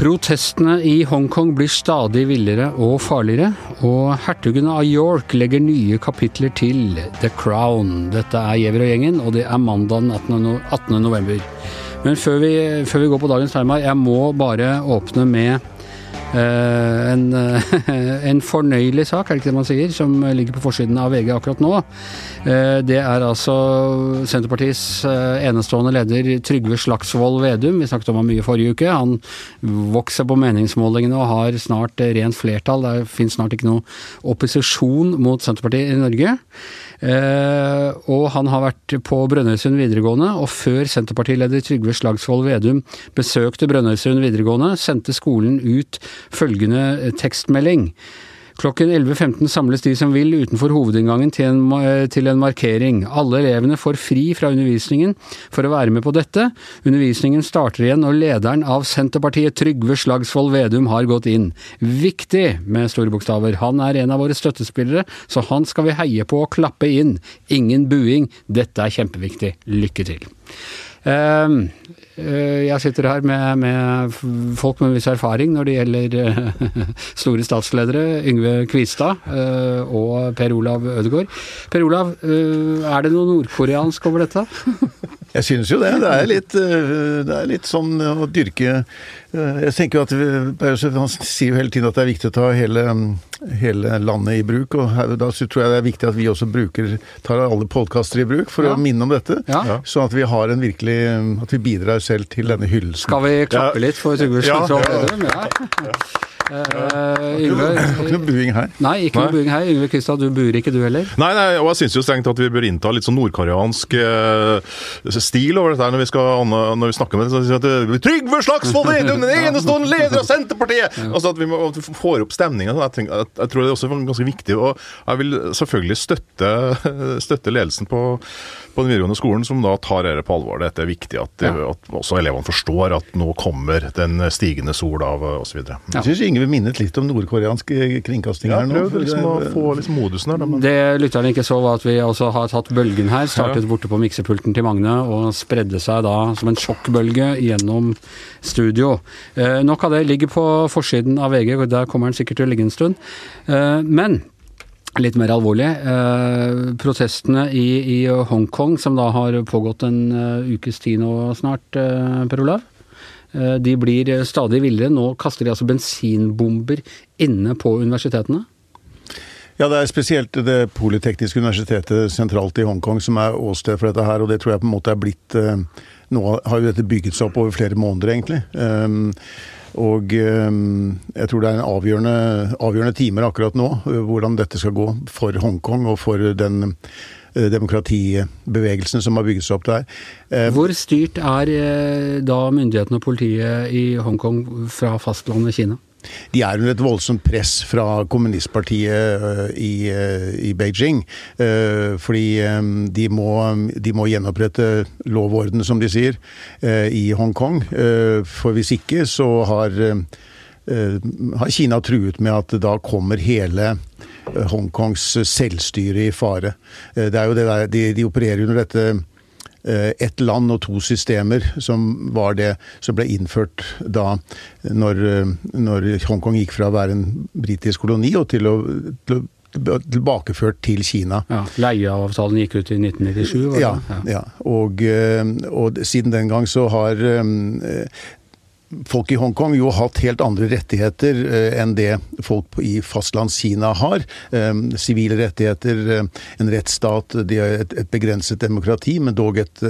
Protestene i Hongkong blir stadig villere og farligere, og hertugen av York legger nye kapitler til The Crown. Dette er Giæver og gjengen, og det er mandag 18. november. Men før vi, før vi går på dagens tema, jeg må bare åpne med en, eh, en fornøyelig sak, er det ikke det man sier, som ligger på forsiden av VG akkurat nå. Eh, det er altså Senterpartiets eh, enestående leder Trygve Slagsvold Vedum. Vi snakket om ham mye forrige uke. Han vokser på meningsmålingene og har snart eh, rent flertall. Det finnes snart ikke noe opposisjon mot Senterpartiet i Norge. Uh, og han har vært på Brønnøysund videregående, og før Senterpartileder Trygve Slagsvold Vedum besøkte Brønnøysund videregående, sendte skolen ut følgende tekstmelding. Klokken 11.15 samles de som vil utenfor hovedinngangen til en, til en markering. Alle elevene får fri fra undervisningen for å være med på dette. Undervisningen starter igjen når lederen av Senterpartiet, Trygve Slagsvold Vedum, har gått inn. Viktig med store bokstaver. Han er en av våre støttespillere, så han skal vi heie på og klappe inn. Ingen buing. Dette er kjempeviktig. Lykke til. Eh, Jeg sitter her med, med folk med viss erfaring når det gjelder eh, store statsledere. Yngve Kvistad eh, og Per Olav Ødegaard. Per Olav, eh, er det noe nordkoreansk over dette? Jeg synes jo det. Det er litt, det er litt sånn å dyrke Jeg tenker jo at Han sier jo hele tiden at det er viktig å ta hele, hele landet i bruk. og her, Da tror jeg det er viktig at vi også bruker, tar alle podkaster i bruk for Ja. å minne om dette. Ja. Sånn at vi har en virkelig At vi bidrar selv til denne hyllesten. Skal vi klappe litt for Trygve Slagsvold ja, ja. Ja. Eh, har ikke Yngve noe buing her. Nei, ikke noe buing her. Yngve Kristian, du buer ikke du heller? Nei, nei, og jeg syns jo strengt at vi bør innta litt sånn nordkoreansk eh, stil over dette her når vi, skal, når vi snakker med at det- Trygve Slagsvold Vedum, den enestående leder av Senterpartiet! Altså at vi, må, at vi får opp stemninga. Jeg, jeg, jeg tror det er også ganske viktig. Og jeg vil selvfølgelig støtte, støtte ledelsen på, på den videregående skolen, som da tar dette på alvor. Det er viktig at, at også elevene forstår at nå kommer den stigende sol av, osv. Ja. Jeg syns Yngve minnet litt om nordkoreansk kringkasting her nå. Prøv liksom å få liksom modusen her. da, men- Det lytterne ikke så, var at vi også har tatt bølgen her. Startet borte på miksepulten til Magne og spredde seg da som en sjokkbølge gjennom studio. Eh, nok av det ligger på forsiden av VG, og der kommer den sikkert til å ligge en stund. Eh, men Litt mer alvorlig. Eh, protestene i, i Hongkong, som da har pågått en uh, ukes tid nå snart, eh, Per Olav. Eh, de blir eh, stadig villere. Nå kaster de altså bensinbomber inne på universitetene. Ja, det er spesielt det Politekniske universitetet sentralt i Hongkong som er åsted for dette her, og det tror jeg på en måte er blitt eh, Nå har jo dette bygget seg opp over flere måneder, egentlig. Og jeg tror det er en avgjørende, avgjørende timer akkurat nå, hvordan dette skal gå for Hongkong og for den uh, demokratibevegelsen som har bygget seg opp der. Eh, Hvor styrt er eh, da myndighetene og politiet i Hongkong fra fastlandet Kina? De er under et voldsomt press fra kommunistpartiet i, i Beijing. fordi de må, de må gjenopprette lov og orden, som de sier, i Hongkong. For hvis ikke så har, har Kina truet med at da kommer hele øh, Hongkongs selvstyre i fare. Øh, Det er jo det der, de, de opererer under dette eh, ett land og to systemer, som var det som ble innført da når, eh, når Hongkong gikk fra å være en britisk koloni og til å, til å tilbakeført til Kina. Ja, Leieavtalen gikk ut i 1997? var det? Ja, ja. Og, eh, og siden den gang så har eh, folk i Hongkong jo hatt helt andre rettigheter eh, enn det folk i fastlandskina har. Eh, Sivile rettigheter, eh, en rettsstat, et, et begrenset demokrati, men dog et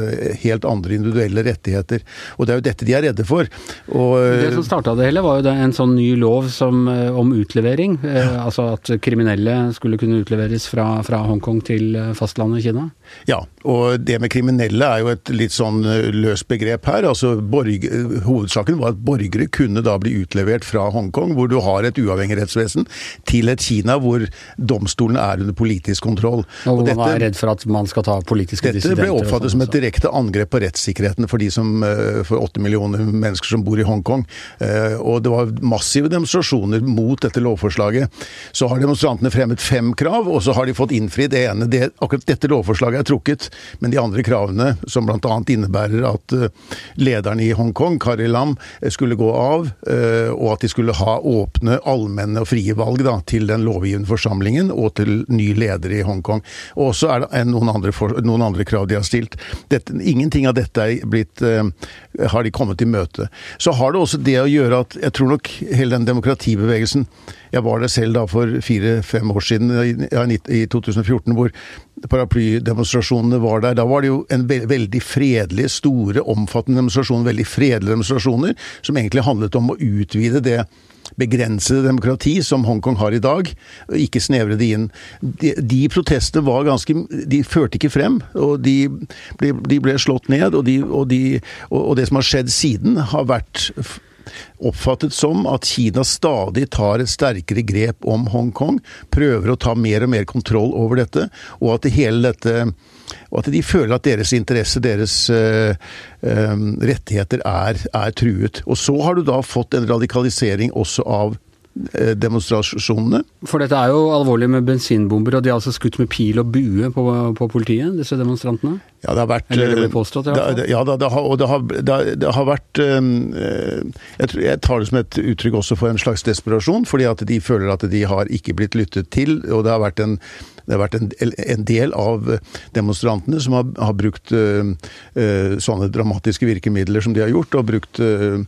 helt andre individuelle rettigheter. Og det er jo dette de er redde for. Og, Det som starta det hele, var jo en sånn ny lov som, om utlevering. Ja. altså at kriminelle skulle kunne utleveres fra, fra Hongkong til fastlandet Kina. Ja, og det med kriminelle er jo et litt sånn løst begrep her. Altså, borg, hovedsaken var at borgere kunne da bli utlevert fra Hongkong, hvor du har et uavhengig rettsvesen, til et Kina hvor domstolene er under politisk kontroll. Og hvor man er redd for at man skal ta politiske dette ble oppfattet som et direkte angrep på rettssikkerheten for de som, eh, for åtte millioner mennesker som bor i Hongkong. Eh, og det var massive demonstrasjoner mot dette lovforslaget. Så har demonstrantene fremmet fem krav, og så har de fått innfridd det ene. Det, akkurat dette lovforslaget er trukket, men de andre kravene, som bl.a. innebærer at eh, lederen i Hongkong, Kari Lam, skulle gå av, og at de skulle ha åpne, allmenne og frie valg da, til den lovgivende forsamlingen og til ny leder i Hongkong. Og så er det noen andre, for, noen andre krav de har stilt. Dette, ingenting av dette blitt, uh, har de kommet i møte. Så har det også det å gjøre at jeg tror nok hele den demokratibevegelsen Jeg var der selv da for fire-fem år siden, i 2014, hvor paraplydemonstrasjonene var der. Da var det jo en veldig fredelige, store, omfattende demonstrasjoner, veldig fredelige demonstrasjoner, som egentlig handlet om å utvide det begrensede demokrati som Hongkong har i dag, og ikke snevre det inn. De, de protestene var ganske De førte ikke frem, og de ble, de ble slått ned. Og, de, og, de, og, det som har skjedd siden, har vært oppfattet som at Kina stadig tar et sterkere grep om Hongkong, prøver å ta mer og mer kontroll over dette, og at det hele dette og at de føler at deres interesse, deres uh, um, rettigheter, er, er, truet. Og så har du da fått en radikalisering også av demonstrasjonene. For dette er jo alvorlig med bensinbomber, og de har altså skutt med pil og bue på, på politiet, disse demonstrantene? Ja, det har vært Eller det ble påstått, i hvert fall. Ja, det, har, og det har, det har vært jeg, tror, jeg, tar det som et uttrykk også for en slags desperasjon, fordi at de føler at de har ikke blitt lyttet til, og det har vært en det har vært en, en del av demonstrantene som har, har brukt uh, sånne dramatiske virkemidler som de har gjort. Og brukt, uh,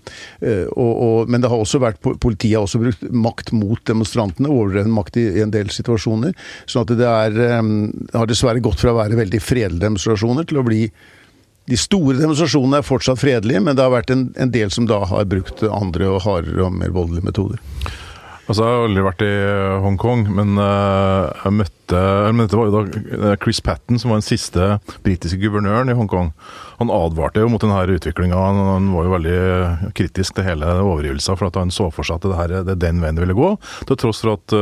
og, og, men det har også vært, politiet har også brukt makt mot demonstrantene, overdreven makt i, i, en del situasjoner. sånn at det har dessverre gått fra å være veldig fredelige demonstrasjoner til å bli de store demonstrasjonene er fortsatt fredelige, men det har vært en, en del som da har brukt andre og hardere og mer voldelige metoder. Altså, Jeg har aldri vært i eh, Hongkong, men uh, jeg møtte men Dette var jo da eh, Chris Patten, som var den siste britiske guvernøren i Hongkong. Han advarte jo mot denne utviklinga. Han, han, var jo veldig kritisk til hele overgivelsen, for at han så for seg at det, her, det er den veien det ville gå. Til tross for at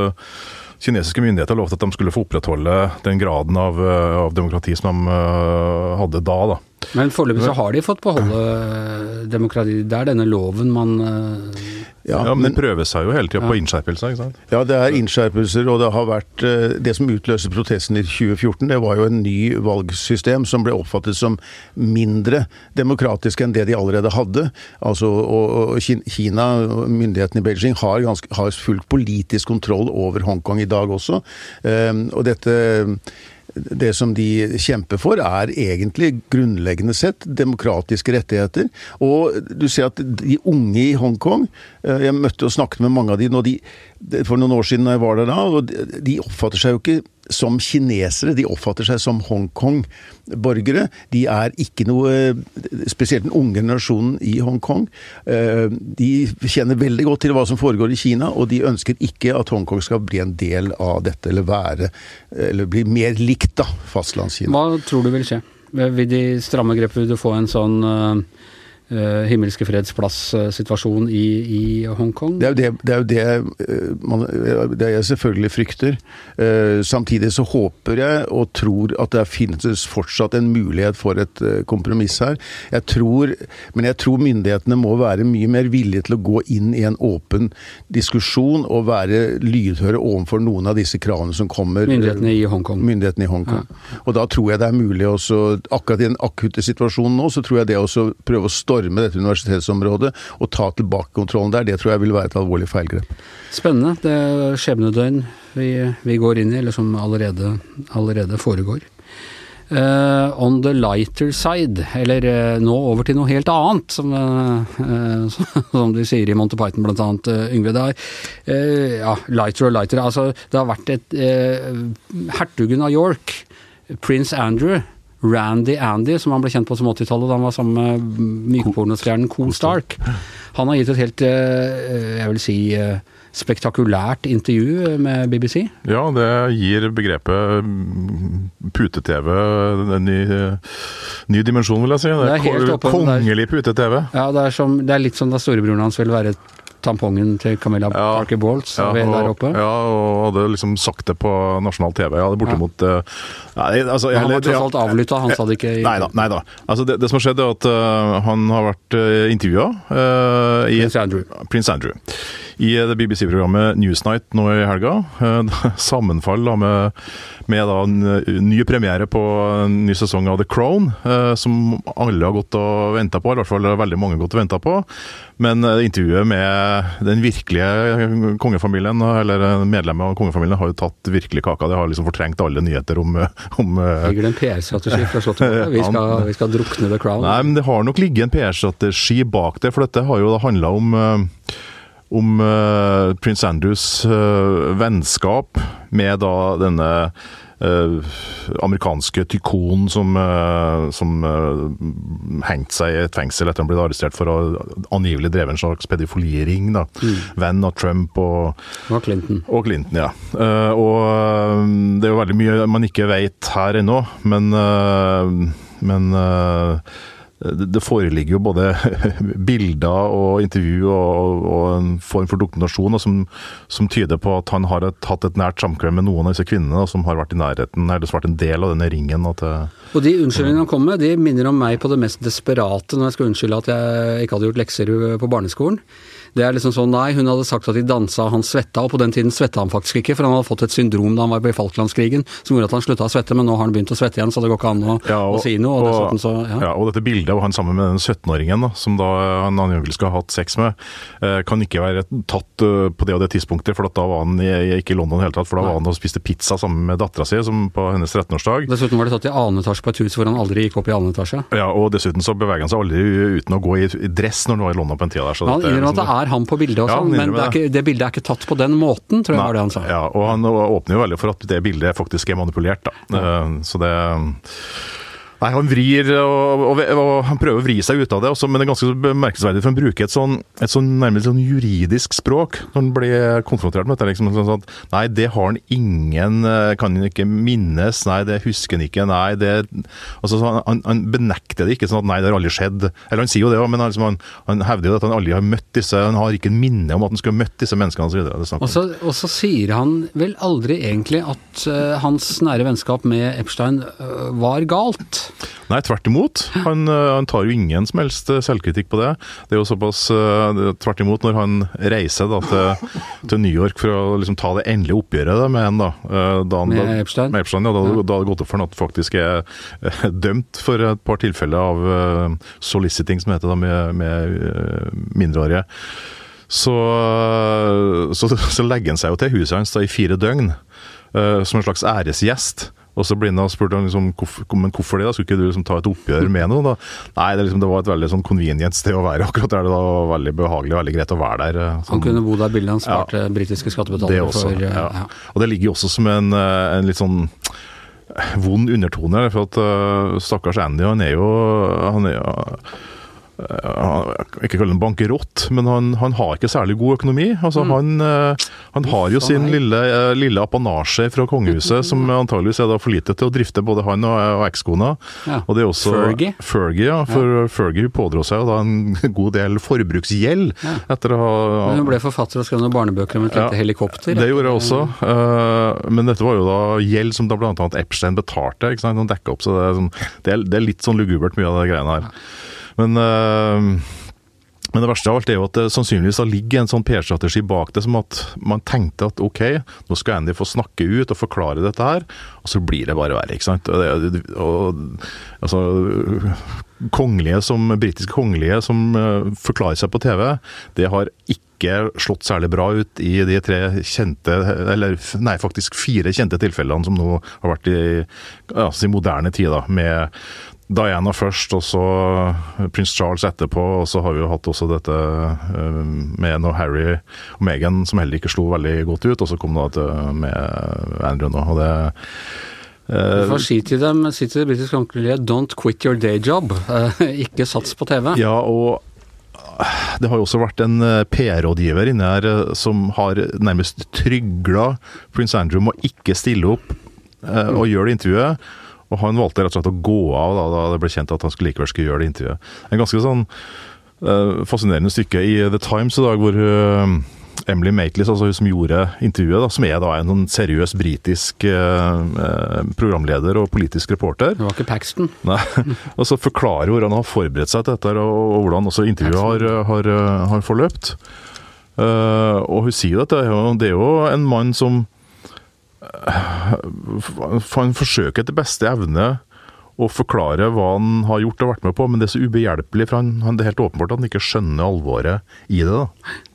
kinesiske myndigheter lovte at de skulle få opprettholde den graden av, av demokrati som de hadde da. da. Men foreløpig så har de fått beholde demokrati. Det er denne loven man ja, ja, men, men det prøver seg jo hele tida på innskjerpelser, ikke sant? Ja, det er innskjerpelser, og det har vært eh, Det som utløste protesten i 2014, det var jo en ny valgsystem som ble oppfattet som mindre demokratisk enn det de allerede hadde. Altså, og, og Kina, myndighetene i Beijing, har, ganske, har fullt politisk kontroll over Hongkong i dag også. Um, og dette det som de kjemper for, er egentlig grunnleggende sett demokratiske rettigheter. Og du ser at de unge i Hongkong eh, Jeg møtte og snakket med mange av de, for noen år siden da jeg var der da, og de oppfatter seg jo ikke som kinesere. De oppfatter seg som Hongkong-borgere. De er ikke noe Spesielt den unge generasjonen i Hongkong. Eh, de kjenner veldig godt til hva som foregår i Kina, og de ønsker ikke at Hongkong skal bli en del av dette, eller være Eller bli mer likt da, fastlandskina. Hva tror du vil skje? Vil de stramme grepet, du få en sånn uh, himmelske freds plass-situasjon i, i, Hongkong? Det er jo det, det, er jo det, eh, man, det jeg selvfølgelig frykter. Samtidig så håper jeg og tror at det finnes fortsatt en mulighet for et kompromiss her. Jeg tror, men jeg tror myndighetene må være mye mer villige til å gå inn i en åpen diskusjon og være lydhøre overfor noen av disse kravene som kommer. Myndighetene i Hongkong. Myndighetene i Hongkong. Ja. Og da tror jeg det er mulig også, akkurat i den akutte situasjonen nå, så tror jeg det også prøve å storme storme dette universitetsområdet og ta tilbake kontrollen der, det tror jeg vil være et alvorlig feilgrep. Spennende. Det er skjebnedøgn vi, vi går inn i, eller som allerede, allerede foregår. Uh, on the lighter side, eller uh, nå over til noe helt annet, som, uh, som de sier i Monty Python blant annet, Yngve. Det er ja, lighter og lighter. Altså, det har vært et Hertugen av York, prins Andrew, Randy Andy, som han ble kjent på som 80-tallet da han var sammen med mykpornostjernen Cool Stark. Han har gitt et helt, eh, jeg vil si, eh, spektakulært intervju med BBC. Ja, det gir begrepet mm, pute-TV en ny, ny dimensjon, vil jeg si. Det Det er, er- kongelig pute-TV. Ja, det er, som, det er litt som da storebroren hans ville være tampongen til Camilla Ja. Parker Bowles Ja, der oppe. Ja, og hadde liksom sagt det på nasjonal TV. Er bortimot ja. Nei, altså, han var tross alt avlytta, han sa det ikke i Nei da. nei da. Altså, det, det som har skjedd, er at uh, han har vært uh, intervjua i Prince Andrew. Prince Andrew. I det BBC-programmet Newsnight nå i helga. eh, Sammenfall da med, med da en eh, ny premiere på en ny sesong av The Crown, eh, som alle har gått og venta på. I hvert fall veldig mange har gått og venta på. Men intervjuet med den virkelige kongefamilien, eller medlemmet av kongefamilien, har jo tatt virkelig kaka. Det har liksom fortrengt alle nyheter om, om Ligger det en PR-strategi fra Slottet? Vi, skal- vi skal drukne The Crown. Nei, men det har nok ligget en PR-strategi bak det, for dette har jo handla om om uh, prins Andrews uh, vennskap med da denne uh, amerikanske tykonen som, som hengte seg i et fengsel etter han ble arrestert for å angivelig dreve en slags pedifoliering, da. Venn av Trump og og Clinton. og Clinton, ja. Og det er jo veldig mye man ikke vet her ennå, men, men det det foreligger jo både bilder og intervju og, og en form for dokumentasjon som, som tyder på at han har et, hatt et nært samkvem med noen av disse kvinnene som har vært i nærheten, eller vært en del av denne ringen. At, eh, Og de unnskyldningene han kom med, de minner om meg på det mest desperate når jeg skal unnskylde at jeg ikke hadde gjort lekser på barneskolen. Det er liksom sånn, nei, hun hadde sagt at de dansa, han svetta, og på den tiden svetta han faktisk ikke, for han hadde fått et syndrom da han var i Falklandskrigen som gjorde at han slutta å svette, men nå har han begynt å svette igjen, så det går ikke an å, Ja, å si noe. Og, dessuten så, ja. ja, og dette bildet av han sammen med den 17-åringen som da han angivelig skal ha hatt sex med, eh, kan ikke være tatt eh, på det og det tidspunktet, for at da var han i, ikke i London i hele tatt, for da var han og spiste pizza sammen med dattera si på hennes 13-årsdag. Dessuten var det tatt i annen etasje på et hus hvor han aldri gikk opp i annen etasje. Ja, og dessuten så beveger han seg aldri uten å gå i dress når han var i London på en tida der. Så Han dette det er han på bildet og Ja, sånn, men det, er ikke, det bildet er ikke tatt på den måten, tror jeg var det han sa. Ja, og han åpner jo veldig for at det bildet faktisk er manipulert, da. Eh, Så det Nei, han vrir og, og, og han prøver å vri seg ut av det, også, men det er ganske bemerkelsesverdig, for han bruker et sånn, et sånn nærmest sånn juridisk språk når han blir konfrontert med dette. liksom sånn at Nei, det har han ingen eh, Kan han ikke minnes, nei, det husker han ikke, nei, det altså, så han, han, benekter det ikke sånn at nei, det har aldri skjedd. Eller han sier jo det òg, men han, liksom, han, han hevder jo at han aldri har møtt disse Han har ikke minne om at han skulle ha møtt disse menneskene osv. Og så, og så sier han vel aldri egentlig at uh, hans nære vennskap med Epstein uh, var galt. Nei, tvert imot. Han, øh, han tar jo ingen som helst øh, selvkritikk på det. Det er jo såpass øh, Tvert imot, når han reiser da til, til New York for å liksom ta det endelige oppgjøret da, med en da, da han, Med da, Epstein? Med Epstein ja, da, da hadde det gått opp for han at han faktisk er dømt for et par tilfeller av soliciting, som heter da, med, med mindreårige. Så, så, så legger han seg jo til huset hans da, i fire døgn, uh, som en slags æresgjest. Og så blir han da spurt liksom, hvorfor, men hvorfor det, da? Skulle ikke du liksom ta et oppgjør med noe? da? Nei, det, liksom, det var et veldig sånn convenient sted å være akkurat der. Det var veldig behagelig og veldig greit å være der. Sånn. Han kunne bo der billig, han sparte britiske skattebetalere for. eh, ja. ja. Og det ligger jo også som en, øh, en litt sånn vond undertone for at uh, stakkars Andy, han er jo han er, han, ikke kalle den bankerott, men han, han har ikke særlig god økonomi. Altså, han, øh, han har jo sin lille, øh, lille apanasje fra kongehuset, som antageligvis er da for lite til å drifte både han og, og ekskona. Ja. Og det er også Fergie. Fergie, ja. For Fergie pådro seg da en god del forbruksgjeld Ja. etter å ha Men hun ble forfatter og skrev noen barnebøker om et lite Ja, helikopter. Det gjorde jeg også. eh, men dette var jo da gjeld som da bl.a. Epstein betalte. ikke sant? Han dekka opp, så det er, sånn, det, er, det er litt sånn lugubert, mye av de greiene her. Men eh, men det verste av alt er jo at det sannsynligvis ligger en sånn PR-strategi bak det, som at man tenkte at ok, nå skal Andy få snakke ut og forklare dette her, og så blir det bare verre. ikke sant? Og det, og, altså, kongelige som, britiske kongelige som uh, forklarer seg på TV, det har ikke slått særlig bra ut i de tre kjente, eller nei, faktisk fire kjente tilfellene som nå har vært i, ja, i moderne tid, da, med Diana først, og så prins Charles etterpå, og så har vi jo hatt også dette eh, med når Harry og Meghan, som heller ikke slo veldig godt ut, og så kom det med Andrew nå, og det eh, Du får si til dem, si til det britiske kongelige 'don't quit your day job'. Eh, ikke sats på TV. Ja, og det har jo også vært en PR-rådgiver inne her som har nærmest trygla prins Andrew med å ikke stille opp og gjøre det intervjuet. Og han valgte rett og slett å gå av da, da det ble kjent at han skulle likevel skulle gjøre det intervjuet. En ganske sånn uh, fascinerende stykke i The Times i dag hvor uh, Emily Maitlis, altså hun som gjorde intervjuet, da, som er da en sånn seriøs britisk eh, eh, programleder og politisk reporter. Det var ikke Paxton. Nei, og så forklarer hvordan han har forberedt seg til dette, og, og hvordan også intervjuet har, har, har forløpt. Og hun sier at det er jo, det er jo en mann som Han forsøker etter beste evne å forklare hva han har gjort og vært med på, men det er så ubehjelpelig, for han, han, det er helt åpenbart at han ikke skjønner alvoret i det. da.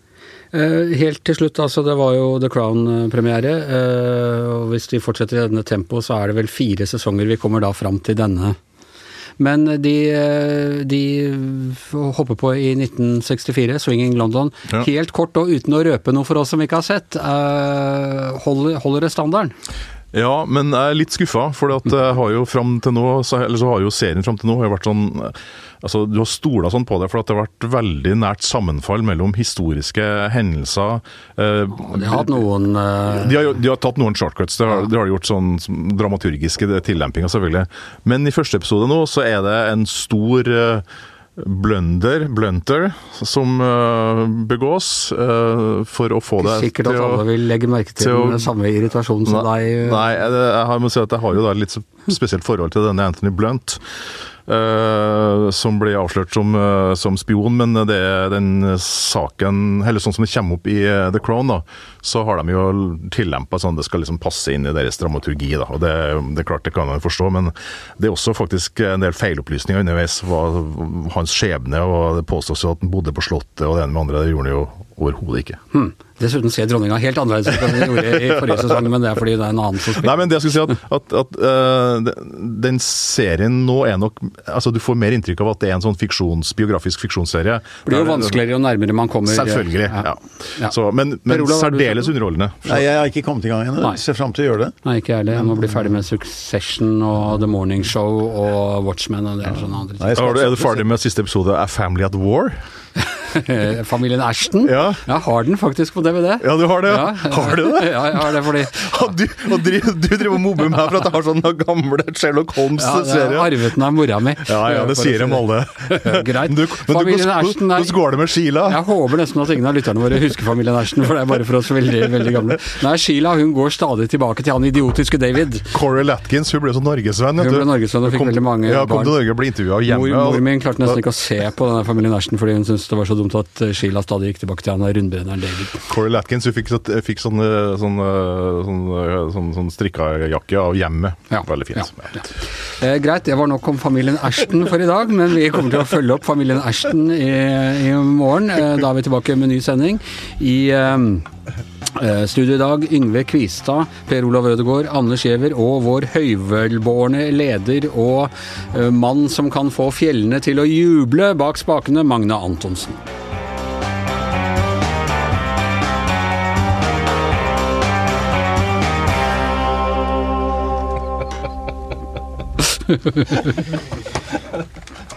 Eh, helt til slutt, altså det var jo The Crown-premiere. Eh, og Hvis vi fortsetter i denne tempoet, så er det vel fire sesonger vi kommer da fram til denne. Men de, eh, de hopper på i 1964, 'Swinging London'. Ja. Helt kort og uten å røpe noe for oss som ikke har sett. Holder, holder det standarden? Ja, men jeg er litt skuffa, for jeg har jo fram til nå, eller så har jo serien fram til nå har jo vært sånn altså Du har stola sånn på det, for at det har vært veldig nært sammenfall mellom historiske hendelser eh, De har hatt noen eh, de, har, de har tatt noen shortcuts, det har, de har gjort sånn dramaturgiske tillempinger, selvfølgelig. Men i første episode nå så er det en stor eh, blunder, blunter, som uh, begås uh, for å få det Sikkert at alle vil legge merke til, til å- den samme irritasjonen som Nei, deg. nei jeg, jeg må si at jeg har jo da litt spesielt forhold til denne Anthony Blunt. Eh, som ble avslørt som, uh, som spion, men det er den saken Eller sånn som det kommer opp i eh, The Crown, da, så har de jo tillempa sånn det skal liksom passe inn i deres dramaturgi. da, og Det, det er klart det kan man forstå, men det er også faktisk en del feilopplysninger underveis. Hans skjebne, og det påstås jo at han bodde på Slottet og det ene med andre. Det gjorde han jo overhodet ikke. Hmm. Dessuten ser dronninga helt annerledes ut enn hun gjorde i forrige sesong, men det er fordi det er en annen som Nei, men det jeg skulle si at, at, at uh, den serien nå er nok Altså, du får mer inntrykk av at det er en sånn fiksjons, biografisk fiksjonsserie. Det blir jo vanskeligere jo nærmere man kommer. Selvfølgelig. Ja. Ja. Så, men men Olav, særdeles underholdende. Nei, jeg har ikke kommet i gang ennå. Ser fram til å gjøre det. Nei, ikke jeg heller. Jeg må bli ferdig med Succession og The Morning Show og Watchmen og en del sånne andre ting. Nei, Er du, er ferdig med siste episode av Family at War? ting. Familien Ashton? Ja. Jeg har den faktisk på DVD. Ja, du har det? Ja. Har du det? Ja, jeg har det fordi Og du, og driver, du driver og mobber meg for at jeg har sånne gamle Sherlock ja, jeg Holmes-serier? har arvet den av mora mi. Ja, ja, det sier si de alle. Greit. Du, men Familien Ashton er hvordan går det med Sheila? Jeg håper nesten at ingen av lytterne våre husker familien Ashton, for det er bare for oss veldig veldig gamle. Nei, Sheila hun går stadig tilbake til han idiotiske David. Corey Latkins hun ble så norgesvenn. Hun ble norgesvenn og fikk Kom- veldig mange ja, kom til Norge og ble intervjua hjemme. Mor, mor min klarte nesten ikke å se på denne familien Ashton fordi hun syntes det var så dumt at eh, Sheila stadig gikk tilbake til han rundbrenneren David. Corey Latkins hun fikk, fikk sånn, eh, sånn, eh, sånn, eh, sånn, strikka jakke av hjemmet. Ja, Veldig fint. ja, ja. Eh, greit, det var nok om familien Ashton for i dag, men vi kommer til å følge opp familien Ashton i, i morgen. Eh, da er vi tilbake med ny sending. I eh, studio i dag Yngve Kvistad, Per Olav Ødegaard, Anders Giæver og vår høyvelbårne leder og eh, mann som kan få fjellene til å juble bak spakene, Magne Antonsen.